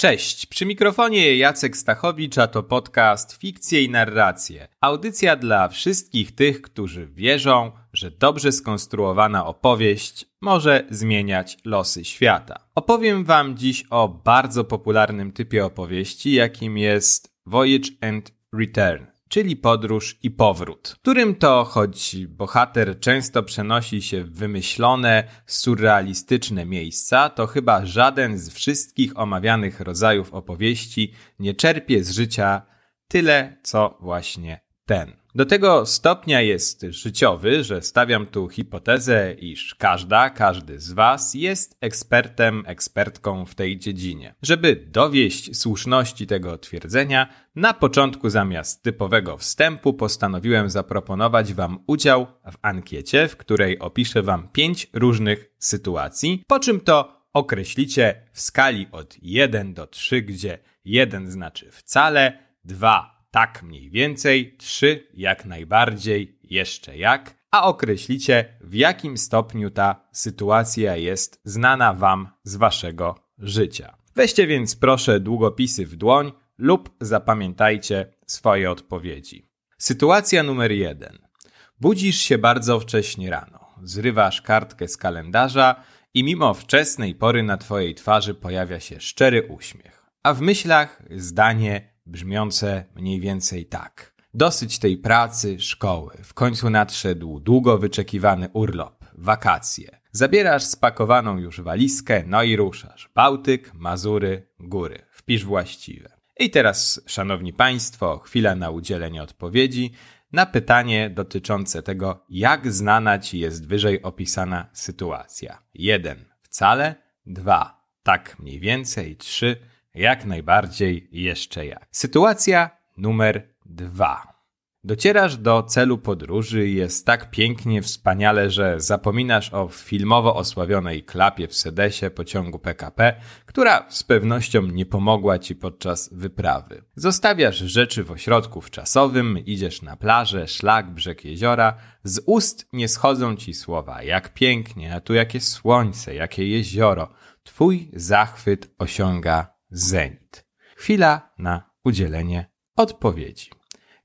Cześć, przy mikrofonie Jacek Stachowicz, a to podcast Fikcje i Narracje. Audycja dla wszystkich tych, którzy wierzą, że dobrze skonstruowana opowieść może zmieniać losy świata. Opowiem Wam dziś o bardzo popularnym typie opowieści, jakim jest Voyage and Return czyli podróż i powrót, którym to, choć bohater często przenosi się w wymyślone, surrealistyczne miejsca, to chyba żaden z wszystkich omawianych rodzajów opowieści nie czerpie z życia tyle, co właśnie ten. Do tego stopnia jest życiowy, że stawiam tu hipotezę, iż każda, każdy z Was jest ekspertem, ekspertką w tej dziedzinie. Żeby dowieść słuszności tego twierdzenia, na początku zamiast typowego wstępu postanowiłem zaproponować Wam udział w ankiecie, w której opiszę Wam pięć różnych sytuacji, po czym to określicie w skali od 1 do 3, gdzie 1 znaczy wcale, 2 tak mniej więcej, trzy jak najbardziej, jeszcze jak, a określicie w jakim stopniu ta sytuacja jest znana Wam z Waszego życia. Weźcie więc proszę długopisy w dłoń lub zapamiętajcie swoje odpowiedzi. Sytuacja numer jeden. Budzisz się bardzo wcześnie rano, zrywasz kartkę z kalendarza i mimo wczesnej pory na Twojej twarzy pojawia się szczery uśmiech, a w myślach zdanie brzmiące mniej więcej tak. Dosyć tej pracy, szkoły. W końcu nadszedł długo wyczekiwany urlop, wakacje. Zabierasz spakowaną już walizkę, no i ruszasz. Bałtyk, Mazury, góry. Wpisz właściwe. I teraz, szanowni państwo, chwila na udzielenie odpowiedzi na pytanie dotyczące tego, jak znana ci jest wyżej opisana sytuacja. 1. Wcale. 2. Tak mniej więcej. 3. Jak najbardziej jeszcze jak. Sytuacja numer dwa. Docierasz do celu podróży i jest tak pięknie, wspaniale, że zapominasz o filmowo osławionej klapie w sedesie pociągu PKP, która z pewnością nie pomogła ci podczas wyprawy. Zostawiasz rzeczy w ośrodku wczasowym, idziesz na plażę, szlak, brzeg jeziora, z ust nie schodzą ci słowa, jak pięknie, a tu jakie słońce, jakie jezioro. Twój zachwyt osiąga zenit. Chwila na udzielenie odpowiedzi.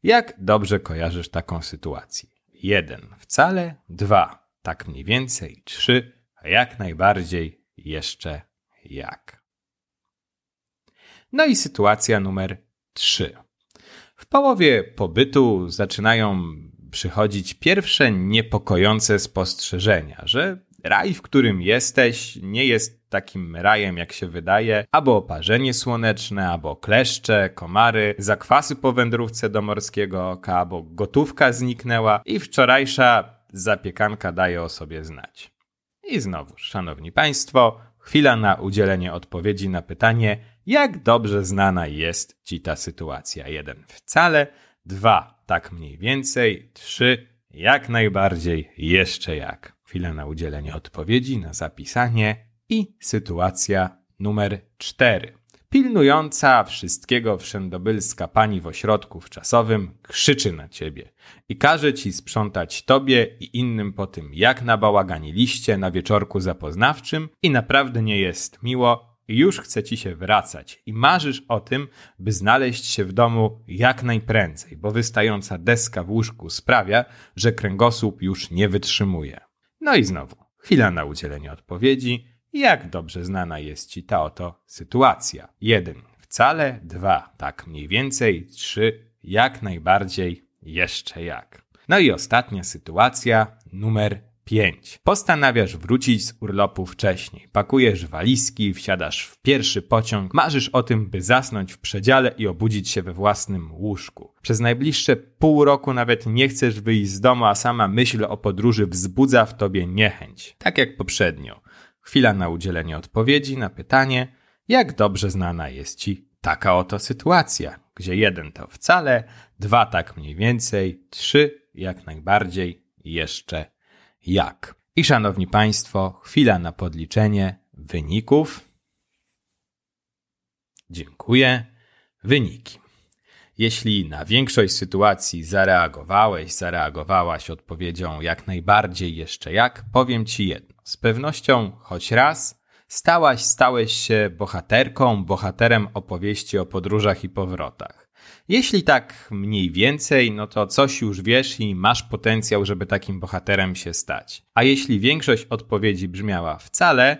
Jak dobrze kojarzysz taką sytuację? Jeden wcale, dwa tak mniej więcej, trzy a jak najbardziej jeszcze jak. No i sytuacja numer trzy. W połowie pobytu zaczynają przychodzić pierwsze niepokojące spostrzeżenia, że raj, w którym jesteś, nie jest takim rajem, jak się wydaje, albo oparzenie słoneczne, albo kleszcze, komary, zakwasy po wędrówce do morskiego oka, albo gotówka zniknęła i wczorajsza zapiekanka daje o sobie znać. I znowu, szanowni państwo, chwila na udzielenie odpowiedzi na pytanie, jak dobrze znana jest ci ta sytuacja. Jeden wcale, dwa tak mniej więcej, trzy jak najbardziej jeszcze jak chwilę na udzielenie odpowiedzi, na zapisanie i sytuacja numer 4. Pilnująca wszystkiego wszędobylska pani w ośrodku wczasowym krzyczy na ciebie i każe ci sprzątać tobie i innym po tym, jak nabałaganiliście na wieczorku zapoznawczym i naprawdę nie jest miło już chce ci się wracać i marzysz o tym, by znaleźć się w domu jak najprędzej, bo wystająca deska w łóżku sprawia, że kręgosłup już nie wytrzymuje. No i znowu, chwila na udzielenie odpowiedzi. Jak dobrze znana jest Ci ta oto sytuacja? Jeden, wcale, dwa, tak mniej więcej, trzy, jak najbardziej, jeszcze jak. No i ostatnia sytuacja, numer 5. Postanawiasz wrócić z urlopu wcześniej. Pakujesz walizki, wsiadasz w pierwszy pociąg, marzysz o tym, by zasnąć w przedziale i obudzić się we własnym łóżku. Przez najbliższe pół roku nawet nie chcesz wyjść z domu, a sama myśl o podróży wzbudza w tobie niechęć. Tak jak poprzednio. Chwila na udzielenie odpowiedzi na pytanie, jak dobrze znana jest ci taka oto sytuacja, gdzie jeden to wcale, dwa tak mniej więcej, trzy jak najbardziej jeszcze jak. I szanowni Państwo, chwila na podliczenie wyników. Dziękuję. Wyniki. Jeśli na większość sytuacji zareagowałeś, zareagowałaś odpowiedzią jak najbardziej jeszcze jak, powiem Ci jedno. Z pewnością choć raz stałaś, stałeś się bohaterką, bohaterem opowieści o podróżach i powrotach. Jeśli tak mniej więcej, no to coś już wiesz i masz potencjał, żeby takim bohaterem się stać. A jeśli większość odpowiedzi brzmiała wcale,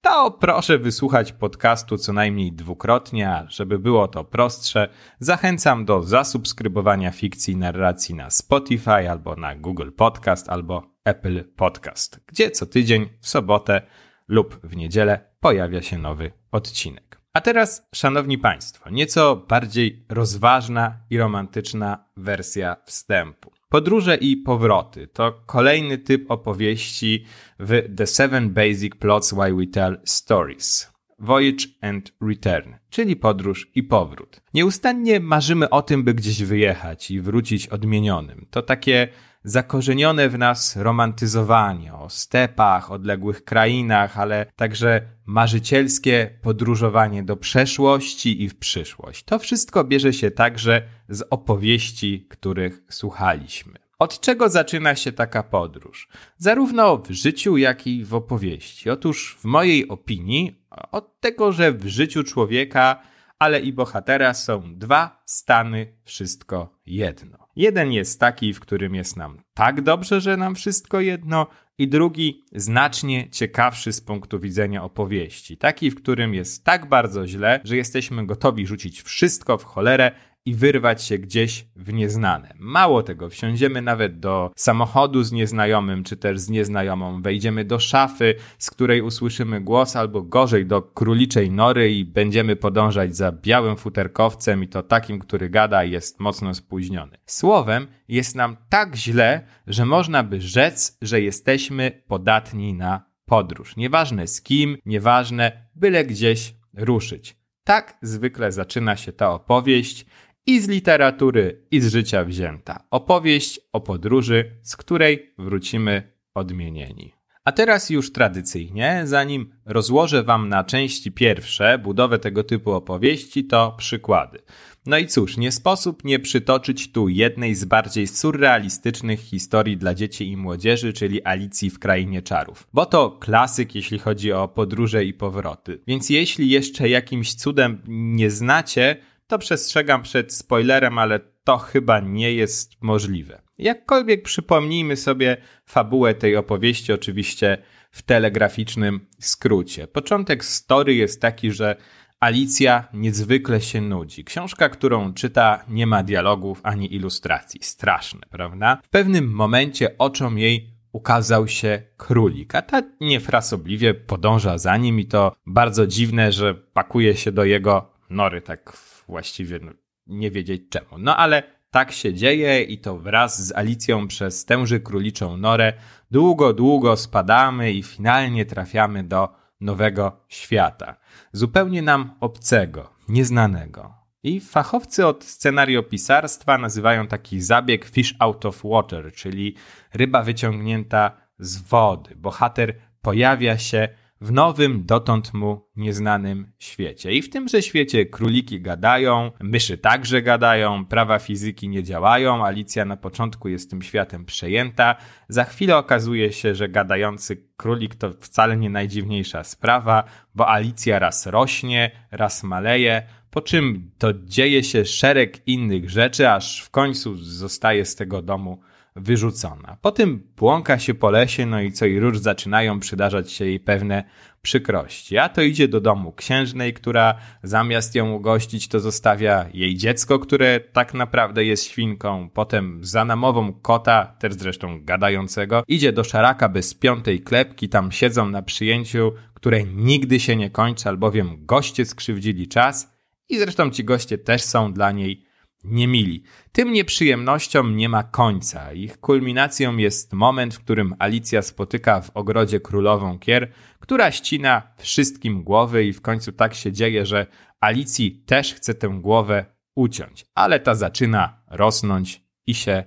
to proszę wysłuchać podcastu co najmniej dwukrotnie, a żeby było to prostsze, zachęcam do zasubskrybowania fikcji narracji na Spotify albo na Google Podcast albo Apple Podcast, gdzie co tydzień w sobotę lub w niedzielę pojawia się nowy odcinek. A teraz, szanowni państwo, nieco bardziej rozważna i romantyczna wersja wstępu. Podróże i powroty to kolejny typ opowieści w The Seven Basic Plots Why We Tell Stories. Voyage and Return, czyli podróż i powrót. Nieustannie marzymy o tym, by gdzieś wyjechać i wrócić odmienionym. To takie zakorzenione w nas romantyzowanie o stepach, odległych krainach, ale także marzycielskie podróżowanie do przeszłości i w przyszłość. To wszystko bierze się także z opowieści, których słuchaliśmy. Od czego zaczyna się taka podróż? Zarówno w życiu, jak i w opowieści. Otóż, w mojej opinii, od tego, że w życiu człowieka, ale i bohatera są dwa stany, wszystko jedno. Jeden jest taki, w którym jest nam tak dobrze, że nam wszystko jedno, i drugi znacznie ciekawszy z punktu widzenia opowieści. Taki, w którym jest tak bardzo źle, że jesteśmy gotowi rzucić wszystko w cholerę i wyrwać się gdzieś w nieznane. Mało tego, wsiądziemy nawet do samochodu z nieznajomym, czy też z nieznajomą, wejdziemy do szafy, z której usłyszymy głos, albo gorzej do króliczej nory i będziemy podążać za białym futerkowcem i to takim, który gada i jest mocno spóźniony. Słowem, jest nam tak źle, że można by rzec, że jesteśmy podatni na podróż. Nieważne z kim, nieważne, byle gdzieś ruszyć. Tak zwykle zaczyna się ta opowieść, i z literatury, i z życia wzięta. Opowieść o podróży, z której wrócimy odmienieni. A teraz już tradycyjnie, zanim rozłożę Wam na części pierwsze budowę tego typu opowieści, to przykłady. No i cóż, nie sposób nie przytoczyć tu jednej z bardziej surrealistycznych historii dla dzieci i młodzieży, czyli Alicji w Krainie Czarów. Bo to klasyk, jeśli chodzi o podróże i powroty. Więc jeśli jeszcze jakimś cudem nie znacie, to przestrzegam przed spoilerem, ale to chyba nie jest możliwe. Jakkolwiek przypomnijmy sobie fabułę tej opowieści, oczywiście w telegraficznym skrócie. Początek story jest taki, że Alicja niezwykle się nudzi. Książka, którą czyta, nie ma dialogów ani ilustracji. Straszne, prawda? W pewnym momencie oczom jej ukazał się królik, a ta niefrasobliwie podąża za nim i to bardzo dziwne, że pakuje się do jego nory tak właściwie no, nie wiedzieć czemu. No ale tak się dzieje i to wraz z Alicją przez tęży króliczą norę długo, długo spadamy i finalnie trafiamy do nowego świata. Zupełnie nam obcego, nieznanego. I fachowcy od scenariopisarstwa nazywają taki zabieg fish out of water, czyli ryba wyciągnięta z wody. Bohater pojawia się w nowym, dotąd mu nieznanym świecie. I w tymże świecie króliki gadają, myszy także gadają, prawa fizyki nie działają, Alicja na początku jest tym światem przejęta. Za chwilę okazuje się, że gadający królik to wcale nie najdziwniejsza sprawa, bo Alicja raz rośnie, raz maleje, po czym to dzieje się szereg innych rzeczy, aż w końcu zostaje z tego domu wyrzucona. Potem błąka się po lesie, no i co i róż zaczynają przydarzać się jej pewne przykrości. A to idzie do domu księżnej, która zamiast ją ugościć, to zostawia jej dziecko, które tak naprawdę jest świnką. Potem za namową kota, też zresztą gadającego, idzie do szaraka bez piątej klepki, tam siedzą na przyjęciu, które nigdy się nie kończy, albowiem goście skrzywdzili czas i zresztą ci goście też są dla niej niemili. Tym nieprzyjemnościom nie ma końca. Ich kulminacją jest moment, w którym Alicja spotyka w ogrodzie królową Kier, która ścina wszystkim głowy i w końcu tak się dzieje, że Alicji też chce tę głowę uciąć, ale ta zaczyna rosnąć i się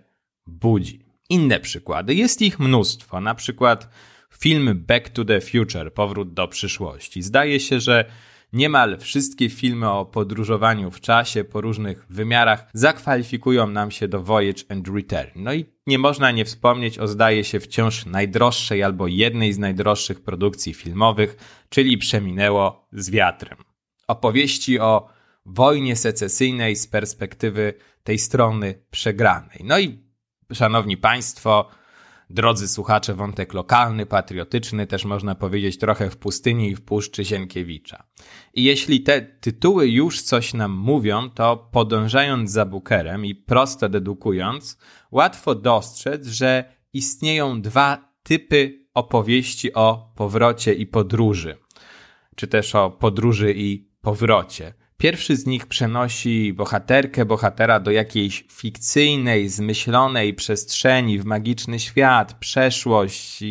budzi. Inne przykłady, jest ich mnóstwo, na przykład film Back to the Future, Powrót do przyszłości. Zdaje się, że niemal wszystkie filmy o podróżowaniu w czasie po różnych wymiarach zakwalifikują nam się do Voyage and Return. No i nie można nie wspomnieć o zdaje się wciąż najdroższej albo jednej z najdroższych produkcji filmowych, czyli Przeminęło z wiatrem. Opowieści o wojnie secesyjnej z perspektywy tej strony przegranej. No i szanowni państwo, drodzy słuchacze, wątek lokalny, patriotyczny, też można powiedzieć trochę w pustyni i w puszczy Sienkiewicza. I jeśli te tytuły już coś nam mówią, to podążając za Bookerem i prosto dedukując, łatwo dostrzec, że istnieją dwa typy opowieści o powrocie i podróży, czy też o podróży i powrocie. Pierwszy z nich przenosi bohaterkę, bohatera do jakiejś fikcyjnej, zmyślonej przestrzeni, w magiczny świat, przeszłość,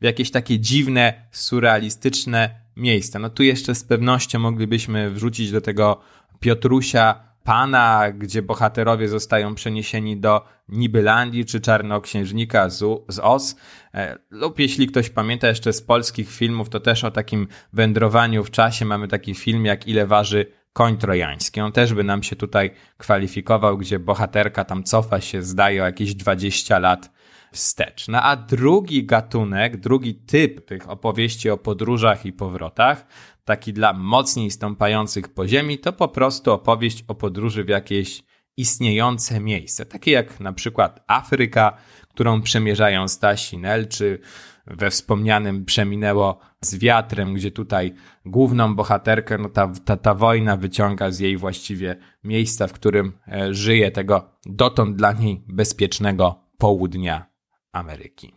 w jakieś takie dziwne, surrealistyczne miejsca. No tu jeszcze z pewnością moglibyśmy wrzucić do tego Piotrusia Pana, gdzie bohaterowie zostają przeniesieni do Nibylandii czy Czarnoksiężnika z, z Os. E, lub jeśli ktoś pamięta jeszcze z polskich filmów, to też o takim wędrowaniu w czasie mamy taki film jak Ile waży koń trojański. On też by nam się tutaj kwalifikował, gdzie bohaterka tam cofa się, zdaje o jakieś 20 lat wstecz. No a drugi gatunek, drugi typ tych opowieści o podróżach i powrotach, taki dla mocniej stąpających po ziemi, to po prostu opowieść o podróży w jakieś istniejące miejsce, takie jak na przykład Afryka, którą przemierzają Stasi Nel, czy we wspomnianym przeminęło z wiatrem, gdzie tutaj główną bohaterkę, no ta, ta, ta wojna wyciąga z jej właściwie miejsca, w którym e, żyje tego dotąd dla niej bezpiecznego południa Ameryki.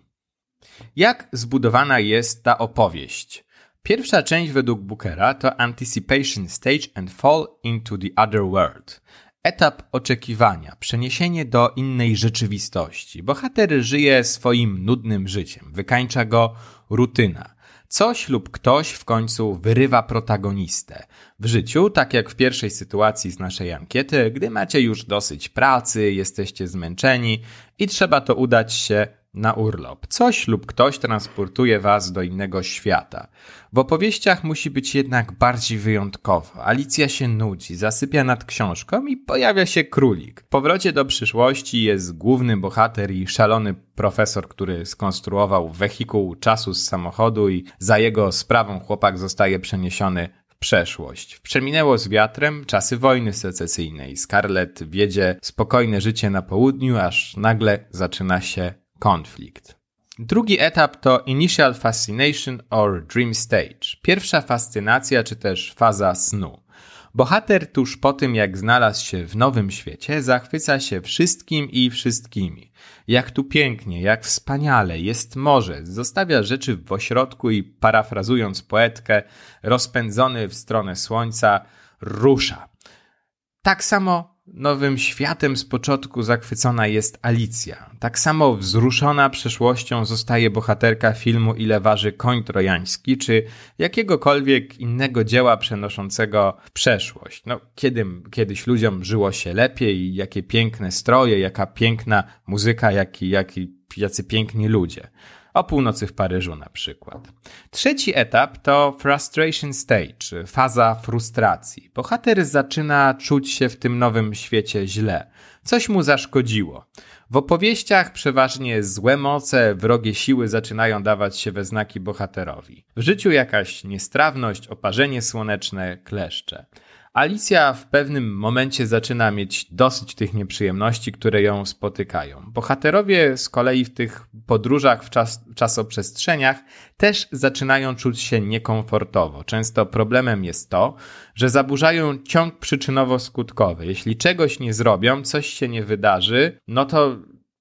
Jak zbudowana jest ta opowieść? Pierwsza część według Bookera to Anticipation Stage and Fall into the Other World. Etap oczekiwania, przeniesienie do innej rzeczywistości. Bohater żyje swoim nudnym życiem, wykańcza go rutyna. Coś lub ktoś w końcu wyrywa protagonistę. W życiu, tak jak w pierwszej sytuacji z naszej ankiety, gdy macie już dosyć pracy, jesteście zmęczeni i trzeba to udać się na urlop. Coś lub ktoś transportuje was do innego świata. W opowieściach musi być jednak bardziej wyjątkowo. Alicja się nudzi, zasypia nad książką i pojawia się królik. W powrocie do przyszłości jest główny bohater i szalony profesor, który skonstruował wehikuł czasu z samochodu i za jego sprawą chłopak zostaje przeniesiony przeszłość. Przeminęło z wiatrem czasy wojny secesyjnej. Scarlett wiedzie spokojne życie na południu, aż nagle zaczyna się konflikt. Drugi etap to Initial Fascination or Dream Stage. Pierwsza fascynacja czy też faza snu. Bohater tuż po tym, jak znalazł się w nowym świecie, zachwyca się wszystkim i wszystkimi. Jak tu pięknie, jak wspaniale, jest morze, zostawia rzeczy w ośrodku i parafrazując poetkę, rozpędzony w stronę słońca, rusza. Tak samo nowym światem z początku zachwycona jest Alicja. Tak samo wzruszona przeszłością zostaje bohaterka filmu Ile waży koń trojański, czy jakiegokolwiek innego dzieła przenoszącego w przeszłość. No, kiedy, kiedyś ludziom żyło się lepiej, jakie piękne stroje, jaka piękna muzyka, jaki, jaki, jacy piękni ludzie o północy w Paryżu na przykład. Trzeci etap to frustration stage, faza frustracji. Bohater zaczyna czuć się w tym nowym świecie źle. Coś mu zaszkodziło. W opowieściach przeważnie złe moce, wrogie siły zaczynają dawać się we znaki bohaterowi. W życiu jakaś niestrawność, oparzenie słoneczne, kleszcze. Alicja w pewnym momencie zaczyna mieć dosyć tych nieprzyjemności, które ją spotykają. Bohaterowie z kolei w tych podróżach w czas, czasoprzestrzeniach też zaczynają czuć się niekomfortowo. Często problemem jest to, że zaburzają ciąg przyczynowo-skutkowy. Jeśli czegoś nie zrobią, coś się nie wydarzy, no to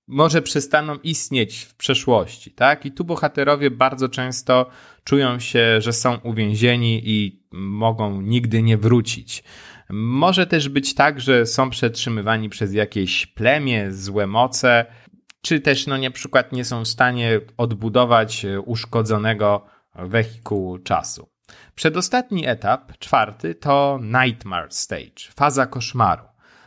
może przestaną istnieć w przeszłości, tak? I tu bohaterowie bardzo często czują się, że są uwięzieni i mogą nigdy nie wrócić. Może też być tak, że są przetrzymywani przez jakieś plemię, złe moce, czy też no na przykład nie są w stanie odbudować uszkodzonego wehikułu czasu. Przedostatni etap, czwarty, to Nightmare Stage, faza koszmaru.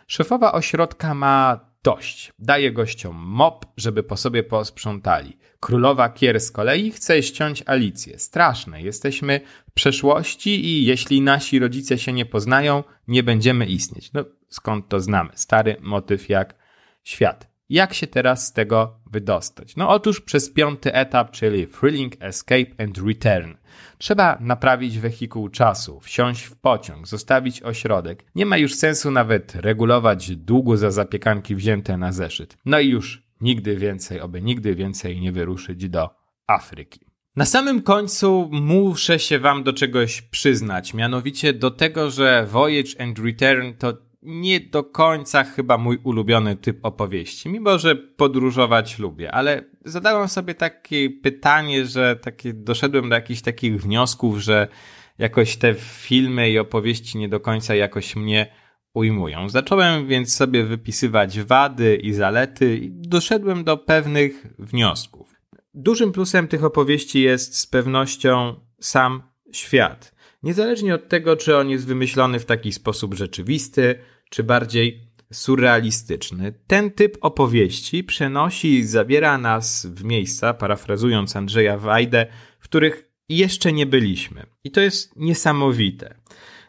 Szefowa ośrodka ma dość. Daje gościom mop, żeby po sobie posprzątali. Królowa Kier z kolei chce ściąć Alicję. Straszne. Jesteśmy w przeszłości i jeśli nasi rodzice się nie poznają, nie będziemy istnieć. No skąd to znamy? Stary motyw jak świat. Jak się teraz z tego wydostać? No otóż przez piąty etap, czyli Thrilling Escape and Return. Trzeba naprawić wehikuł czasu, wsiąść w pociąg, zostawić ośrodek. Nie ma już sensu nawet regulować długu za zapiekanki wzięte na zeszyt. No i już nigdy więcej, oby nigdy więcej nie wyruszyć do Afryki. Na samym końcu muszę się wam do czegoś przyznać, mianowicie do tego, że Voyage and Return to nie do końca chyba mój ulubiony typ opowieści, mimo że podróżować lubię, ale zadałem sobie takie pytanie, że takie, doszedłem do jakichś takich wniosków, że jakoś te filmy i opowieści nie do końca jakoś mnie ujmują. Zacząłem więc sobie wypisywać wady i zalety i doszedłem do pewnych wniosków. Dużym plusem tych opowieści jest z pewnością sam świat. Niezależnie od tego, czy on jest wymyślony w taki sposób rzeczywisty, czy bardziej surrealistyczny. Ten typ opowieści przenosi i zabiera nas w miejsca, parafrazując Andrzeja Wajdę, w których jeszcze nie byliśmy. I to jest niesamowite.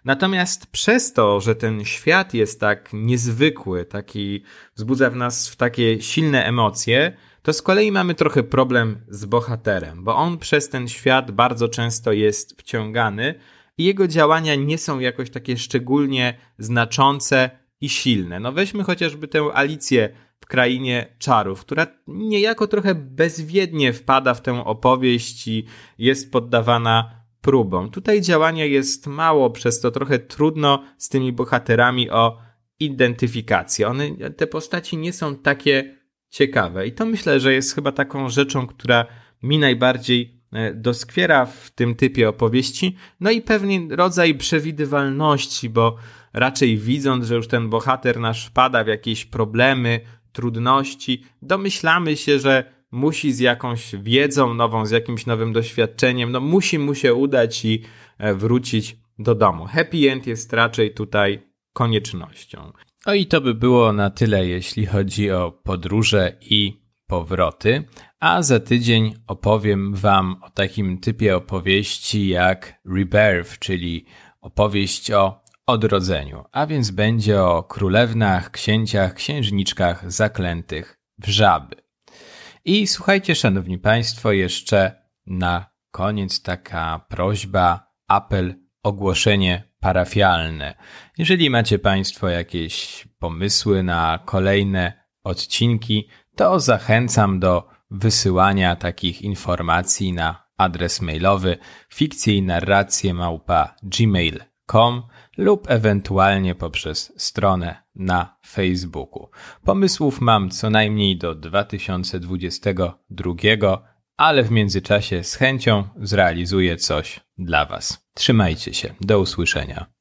Natomiast przez to, że ten świat jest tak niezwykły, taki wzbudza w nas w takie silne emocje, to z kolei mamy trochę problem z bohaterem, bo on przez ten świat bardzo często jest wciągany i jego działania nie są jakoś takie szczególnie znaczące i silne. No weźmy chociażby tę Alicję w krainie czarów, która niejako trochę bezwiednie wpada w tę opowieść i jest poddawana próbom. Tutaj działania jest mało, przez to trochę trudno z tymi bohaterami o identyfikację. One, te postaci nie są takie ciekawe i to myślę, że jest chyba taką rzeczą, która mi najbardziej doskwiera w tym typie opowieści, no i pewien rodzaj przewidywalności, bo raczej widząc, że już ten bohater nasz wpada w jakieś problemy, trudności, domyślamy się, że musi z jakąś wiedzą nową, z jakimś nowym doświadczeniem, no musi mu się udać i e, wrócić do domu. Happy end jest raczej tutaj koniecznością. No i to by było na tyle, jeśli chodzi o podróże i powroty, a za tydzień opowiem Wam o takim typie opowieści jak Rebirth, czyli opowieść o odrodzeniu, a więc będzie o królewnach, księciach, księżniczkach zaklętych w żaby. I słuchajcie, szanowni państwo, jeszcze na koniec taka prośba, apel, ogłoszenie parafialne. Jeżeli macie państwo jakieś pomysły na kolejne odcinki, to zachęcam do wysyłania takich informacji na adres mailowy fikcjejnarracje.gmail.com lub ewentualnie poprzez stronę na Facebooku. Pomysłów mam co najmniej do 2022, ale w międzyczasie z chęcią zrealizuję coś dla Was. Trzymajcie się, do usłyszenia.